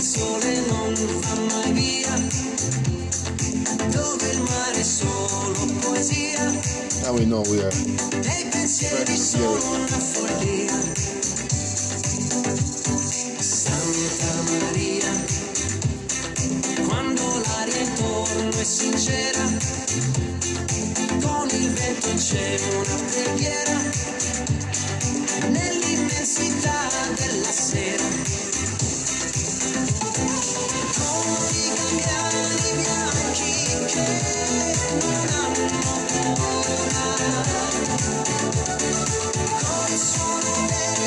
sole non fa mai via, dove il mare è solo poesia. Now we know we are. e Dei pensieri sono una follia. Santa Maria, quando l'aria intorno è sincera, con il vento c'è una preghiera. Peace.